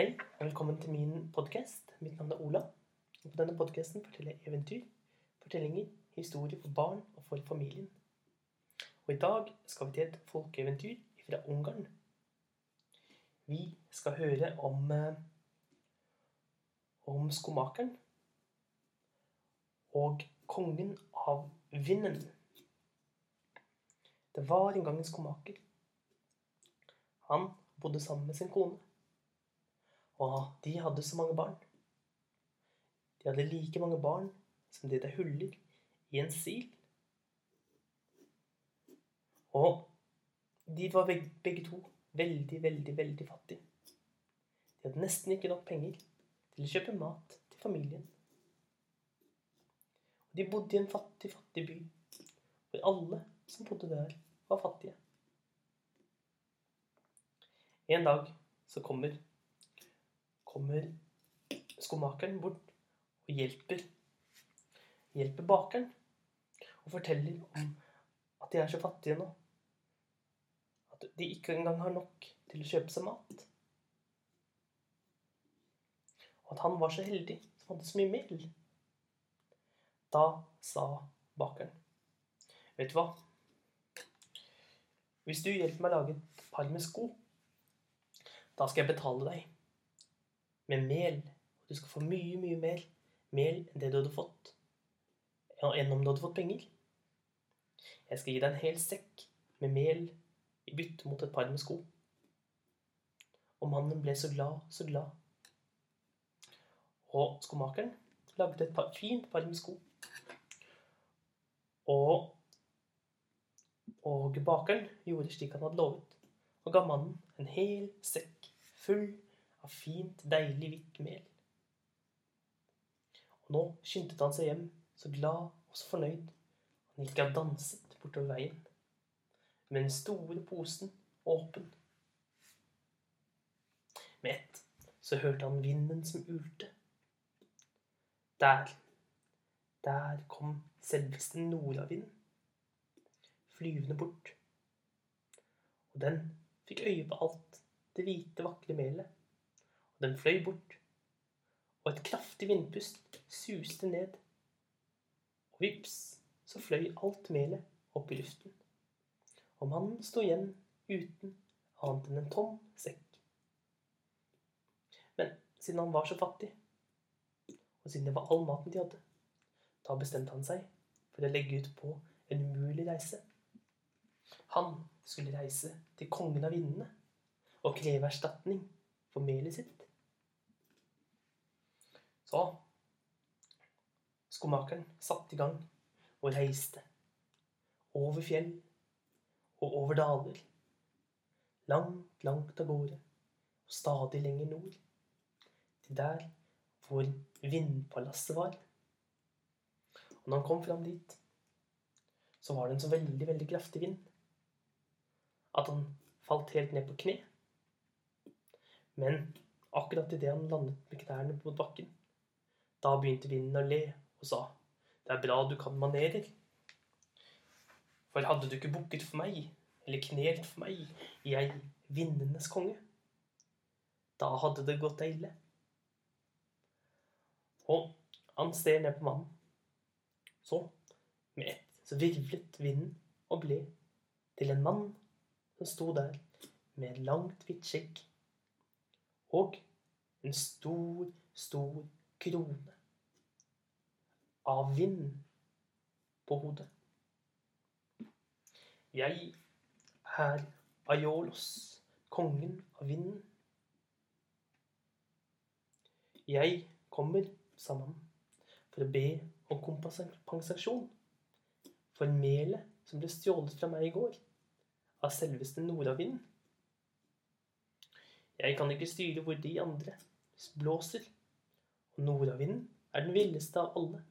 Hei, og velkommen til min podkast. Mitt navn er Ola. Og på denne podkasten forteller jeg eventyr, fortellinger, historier for barn og for familien. Og i dag skal vi til et folkeeventyr fra Ungarn. Vi skal høre om eh, om skomakeren og kongen av vinden. Det var en gang en skomaker. Han bodde sammen med sin kone. Og de hadde så mange barn. De hadde like mange barn som det er huller i en sil. Og de var begge, begge to veldig, veldig, veldig fattige. De hadde nesten ikke nok penger til å kjøpe mat til familien. Og de bodde i en fattig, fattig by, hvor alle som bodde der, var fattige. En dag så kommer kommer skomakeren bort og hjelper hjelper bakeren og forteller om at de er så fattige nå. At de ikke engang har nok til å kjøpe seg mat. Og at han var så heldig som hadde så mye mel. Da sa bakeren Vet du hva? Hvis du hjelper meg å lage et par med sko, da skal jeg betale deg med mel. Du skal få mye, mye mer mel enn det du hadde fått ja, enn om du hadde fått penger. Jeg skal gi deg en hel sekk med mel i bytte mot et par med sko. Og mannen ble så glad, så glad. Og skomakeren lagde et par, fint par med sko. Og, og bakeren gjorde slik han hadde lovet, og ga mannen en hel sekk full av fint, deilig hvitt mel. Og nå skyndte han seg hjem, så glad og så fornøyd. Han gikk og danset bortover veien med den store posen åpen. Med ett så hørte han vinden som ulte. Der, der kom selveste nordavinden flyvende bort. Og den fikk øye på alt det hvite, vakre melet. Den fløy bort, og et kraftig vindpust suste ned. Og vips, så fløy alt melet opp i luften. Og mannen sto igjen uten annet enn en tom sekk. Men siden han var så fattig, og siden det var all maten de hadde, da bestemte han seg for å legge ut på en umulig reise. Han skulle reise til kongen av vindene og kreve erstatning for melet sitt. Så skomakeren satte i gang og reiste over fjell og over daler. Langt, langt av gårde og stadig lenger nord. Til der hvor vindpalasset var. Og når han kom fram dit, så var det en så veldig, veldig kraftig vind at han falt helt ned på kne. Men akkurat idet han landet med knærne på bakken, da begynte vinden å le og sa det er bra du kan manerer. For hadde du ikke bukket for meg, eller knelt for meg, jeg vindenes konge, da hadde det gått deg ille. Og han ser ned på mannen. Så, med ett, så virvlet vinden og ble til en mann som sto der med langt, hvitt skjegg og en stor, stor krone av vind på hodet. Jeg er Aiolos, kongen av vinden. Jeg kommer, sa mannen, for å be om kompensasjon for melet som ble stjålet fra meg i går av selveste nordavinden. Jeg kan ikke styre hvor de andre blåser, og nordavinden er den villeste av alle.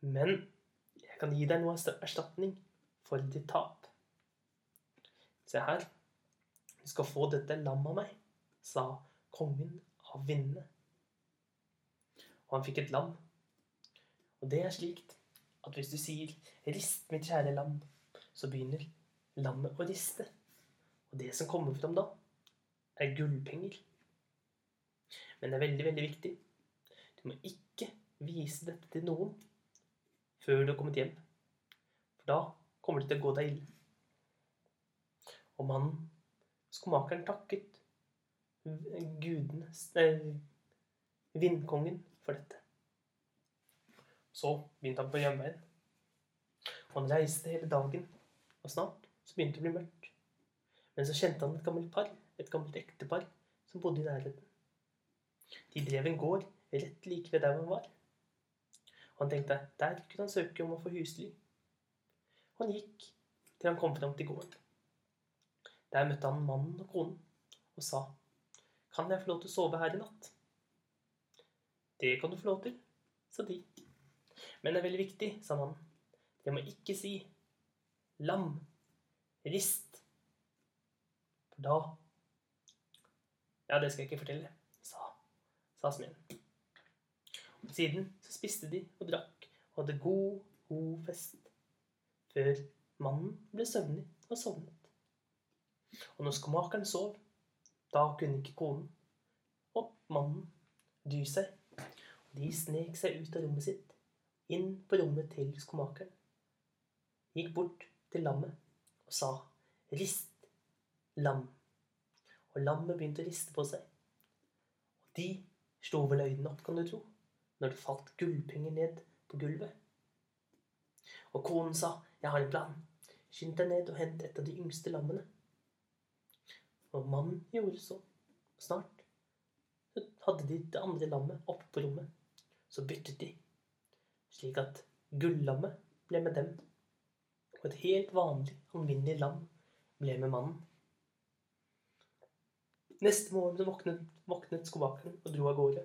Men jeg kan gi deg noe erstatning for ditt tap. Se her, du skal få dette lammet av meg, sa kongen av vindene. Og han fikk et lam. Og det er slikt at hvis du sier 'rist, mitt kjære lam', så begynner lammet å riste. Og det som kommer fram da, er gullpenger. Men det er veldig, veldig viktig. Du må ikke vise dette til noen før du har kommet hjem. For da kommer det til å gå deg ille. Og mannen, skomakeren, takket gudenes eh, vindkongen for dette. Så begynte han på hjemveien. Han reiste hele dagen, og snart så begynte det å bli mørkt. Men så kjente han et gammelt par, et gammelt ektepar, som bodde i nærheten. De drev en gård rett like ved der han var. Og han tenkte der kunne han søke om å få husly. Og han gikk til han kom fram til gården. Der møtte han mannen og konen og sa, 'Kan jeg få lov til å sove her i natt?' 'Det kan du få lov til', sa de. 'Men det er veldig viktig', sa mannen. 'Jeg må ikke si lam, rist, for da Ja, det skal jeg ikke fortelle, sa smeden. Siden så spiste de og drakk og hadde god, god fest. Før mannen ble søvnig og sovnet. Og når skomakeren sov, da kunne ikke konen og mannen dy seg. Og de snek seg ut av rommet sitt, inn på rommet til skomakeren. Gikk bort til lammet og sa 'rist, lam'. Og lammet begynte å riste på seg. Og de slo vel øynene opp, kan du tro når det falt gullpenger ned på gulvet. Og konen sa, 'Jeg har en plan. Skynd deg ned og hent et av de yngste lammene.' Og mannen gjorde så. Snart hadde de det andre lammet oppe på rommet. Så byttet de, slik at gullammet ble med dem, og et helt vanlig, alminnelig lam ble med mannen. Neste morgen våknet, våknet skomakeren og dro av gårde.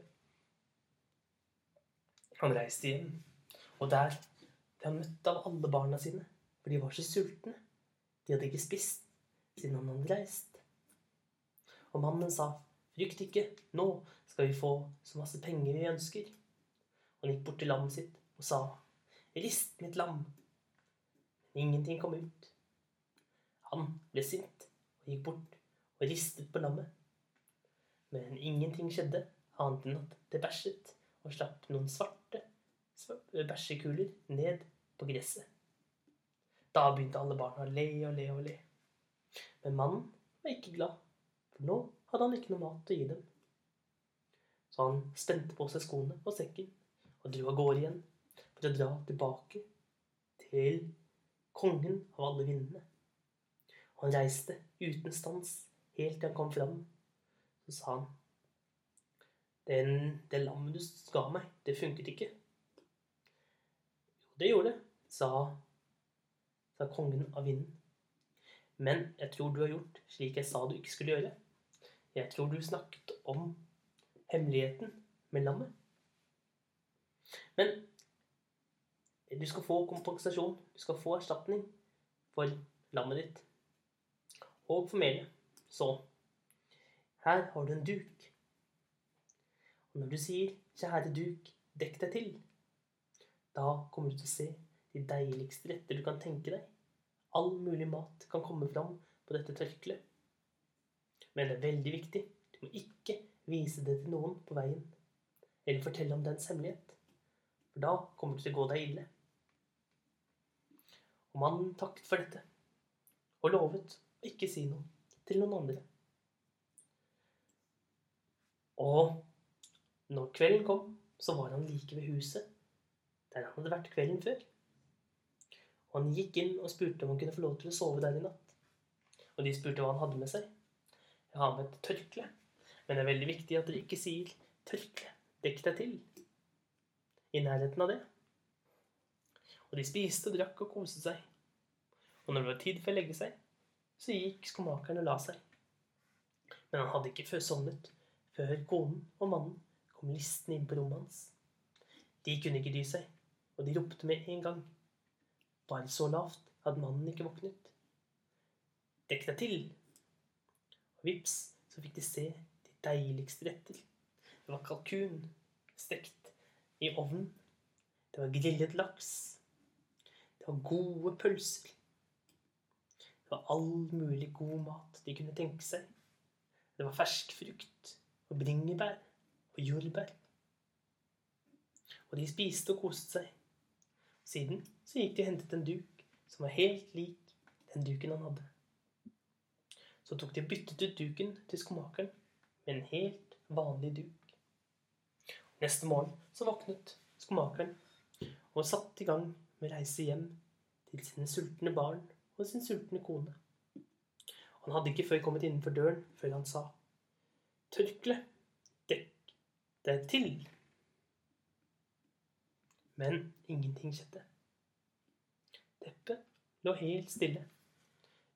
Han reiste hjem, og der ble han møtt av alle barna sine, for de var så sultne. De hadde ikke spist siden han hadde reist. Og mannen sa, 'Frykt ikke, nå skal vi få så masse penger vi ønsker.' Han gikk bort til lammet sitt og sa, 'Rist mitt lam.' Ingenting kom ut. Han ble sint og gikk bort og ristet på lammet. Men ingenting skjedde annet enn at det bæsjet og slapp noen svarte bæsjekuler ned på gresset. Da begynte alle barna å le og le og le. Men mannen var ikke glad, for nå hadde han ikke noe mat å gi dem. Så han spente på seg skoene og sekken og dro av gårde igjen for å dra tilbake til kongen av alle vindene. Og han reiste uten stans helt til han kom fram. Så sa han den, det lammet du ga meg, det funket ikke. Jo, det gjorde det, sa, sa kongen av vinden. Men jeg tror du har gjort slik jeg sa du ikke skulle gjøre. Jeg tror du snakket om hemmeligheten med lammet. Men du skal få kompensasjon. Du skal få erstatning for lammet ditt. Og for melet. Så her har du en duk. Og når du sier 'Kjære duk, dekk deg til', da kommer du til å se de deiligste retter du kan tenke deg. All mulig mat kan komme fram på dette tørkleet. Men det er veldig viktig. Du må ikke vise det til noen på veien. Eller fortelle om dens hemmelighet. For da kommer det til å gå deg ille. Og mannen takket for dette. Og lovet å ikke si noe til noen andre. Og når kvelden kom, så var han like ved huset der han hadde vært kvelden før. Og han gikk inn og spurte om han kunne få lov til å sove der i natt. Og de spurte hva han hadde med seg. Jeg har med et tørkle. Men det er veldig viktig at dere ikke sier 'tørkle'. Dekk deg til. I nærheten av det. Og de spiste og drakk og koste seg. Og når det var tid for å legge seg, så gikk skomakeren og la seg. Men han hadde ikke før sovnet før konen og mannen kom listende inn på rommet hans. De kunne ikke dy seg, og de ropte med en gang. Bare så lavt hadde mannen ikke våknet. Dekk deg til! Og vips, så fikk de se de deiligste retter. Det var kalkun stekt i ovnen. Det var grillet laks. Det var gode pølser. Det var all mulig god mat de kunne tenke seg. Det var fersk frukt og bringebær og jordbær. Og de spiste og koste seg. Siden så gikk de og hentet en duk som var helt lik den duken han hadde. Så tok de og byttet ut duken til skomakeren med en helt vanlig duk. Neste morgen så våknet skomakeren og satte i gang med å reise hjem til sine sultne barn og sin sultne kone. Han hadde ikke før kommet innenfor døren før han sa Tørkle, dekk deg til. Men ingenting skjedde. Teppet lå helt stille.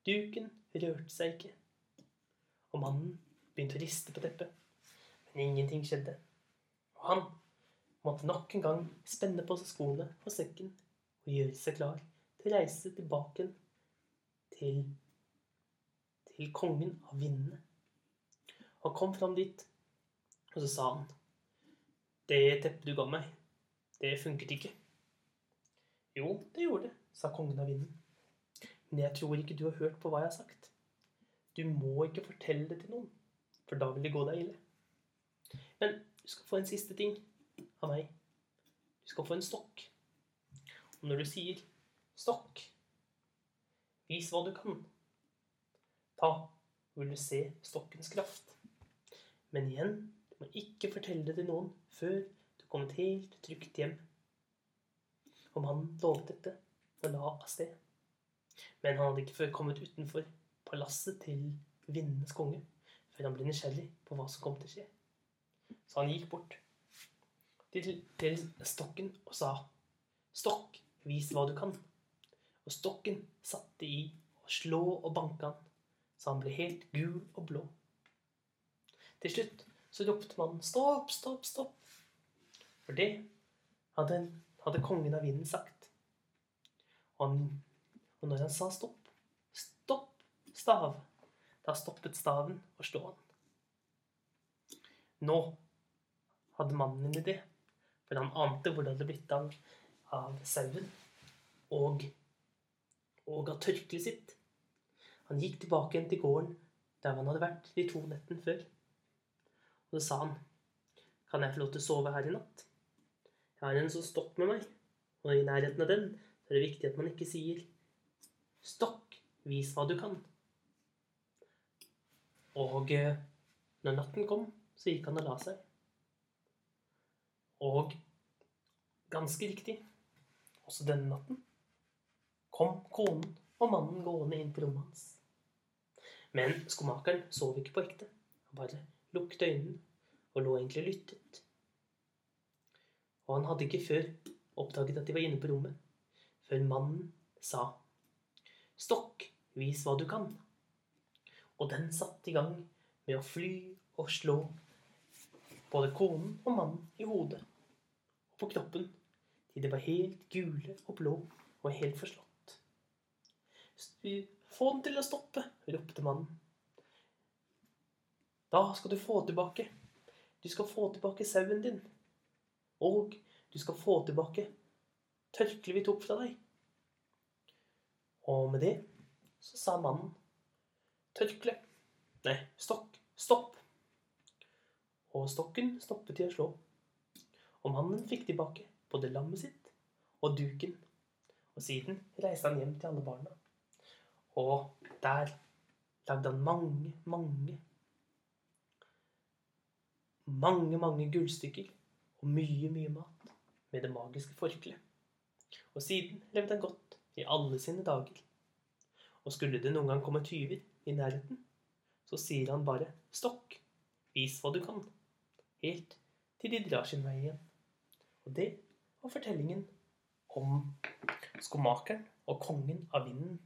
Duken rørte seg ikke. Og mannen begynte å riste på teppet. Men ingenting skjedde. Og han måtte nok en gang spenne på seg skoene og sekken og gjøre seg klar til å reise tilbake til, til kongen av vindene. Han kom fram dit, og så sa han Det teppet du ga meg, det funket ikke. Jo, det gjorde det, sa kongen av vinden. Men jeg tror ikke du har hørt på hva jeg har sagt. Du må ikke fortelle det til noen, for da vil det gå deg ille. Men du skal få en siste ting av meg. Du skal få en stokk. Og når du sier 'stokk', vis hva du kan. Da vil du se stokkens kraft. Men igjen, du må ikke fortelle det til noen før du kom helt trygt hjem. Og mannen lovet dette og la av sted. Men han hadde ikke før kommet utenfor palasset til vindenes konge før han ble nysgjerrig på hva som kom til å skje. Så han gikk bort til, til stokken og sa Stokk, vis hva du kan. Og stokken satte i å slå og banke han, så han ble helt gul og blå. Til slutt så ropte man stopp, stopp, stopp. For det hadde, hadde kongen av vinden sagt. Og, og når han sa stopp, stopp, stav, da stoppet staven å slå han. Nå hadde mannen en idé, for han ante hvor det hadde blitt av, av sauen og, og av tørkleet sitt. Han gikk tilbake igjen til gården der han hadde vært de to nettene før. Og så sa han, kan jeg få lov til å sove her i natt? Jeg har en som stokk med meg, og i nærheten av den så er det viktig at man ikke sier stokk, vis hva du kan. Og eh, når natten kom, så gikk han og la seg. Og ganske riktig, også denne natten, kom konen og mannen gående inn på rommet hans. Men skomakeren sov ikke på ekte. Han bare lukket øynene og lå egentlig lyttet. Og han hadde ikke før oppdaget at de var inne på rommet, før mannen sa Stokk, vis hva du kan. Og den satte i gang med å fly og slå både konen og mannen i hodet og på kroppen til de var helt gule og blå og helt forslått. Få den til å stoppe, ropte mannen. Da skal du få tilbake. Du skal få tilbake sauen din. Og du skal få tilbake tørkleet vi tok fra deg. Og med det så sa mannen tørkle Nei, stokk. Stopp. Og stokken stoppet til å slå. Og mannen fikk tilbake både lammet sitt og duken. Og siden reiste han hjem til alle barna. Og der lagde han mange, mange mange, mange gullstykker og mye, mye mat med det magiske forkleet. Og siden levde han godt i alle sine dager. Og skulle det noen gang komme tyver i nærheten, så sier han bare 'stokk, vis hva du kan', helt til de drar sin vei igjen. Og det var fortellingen om skomakeren og kongen av vinden.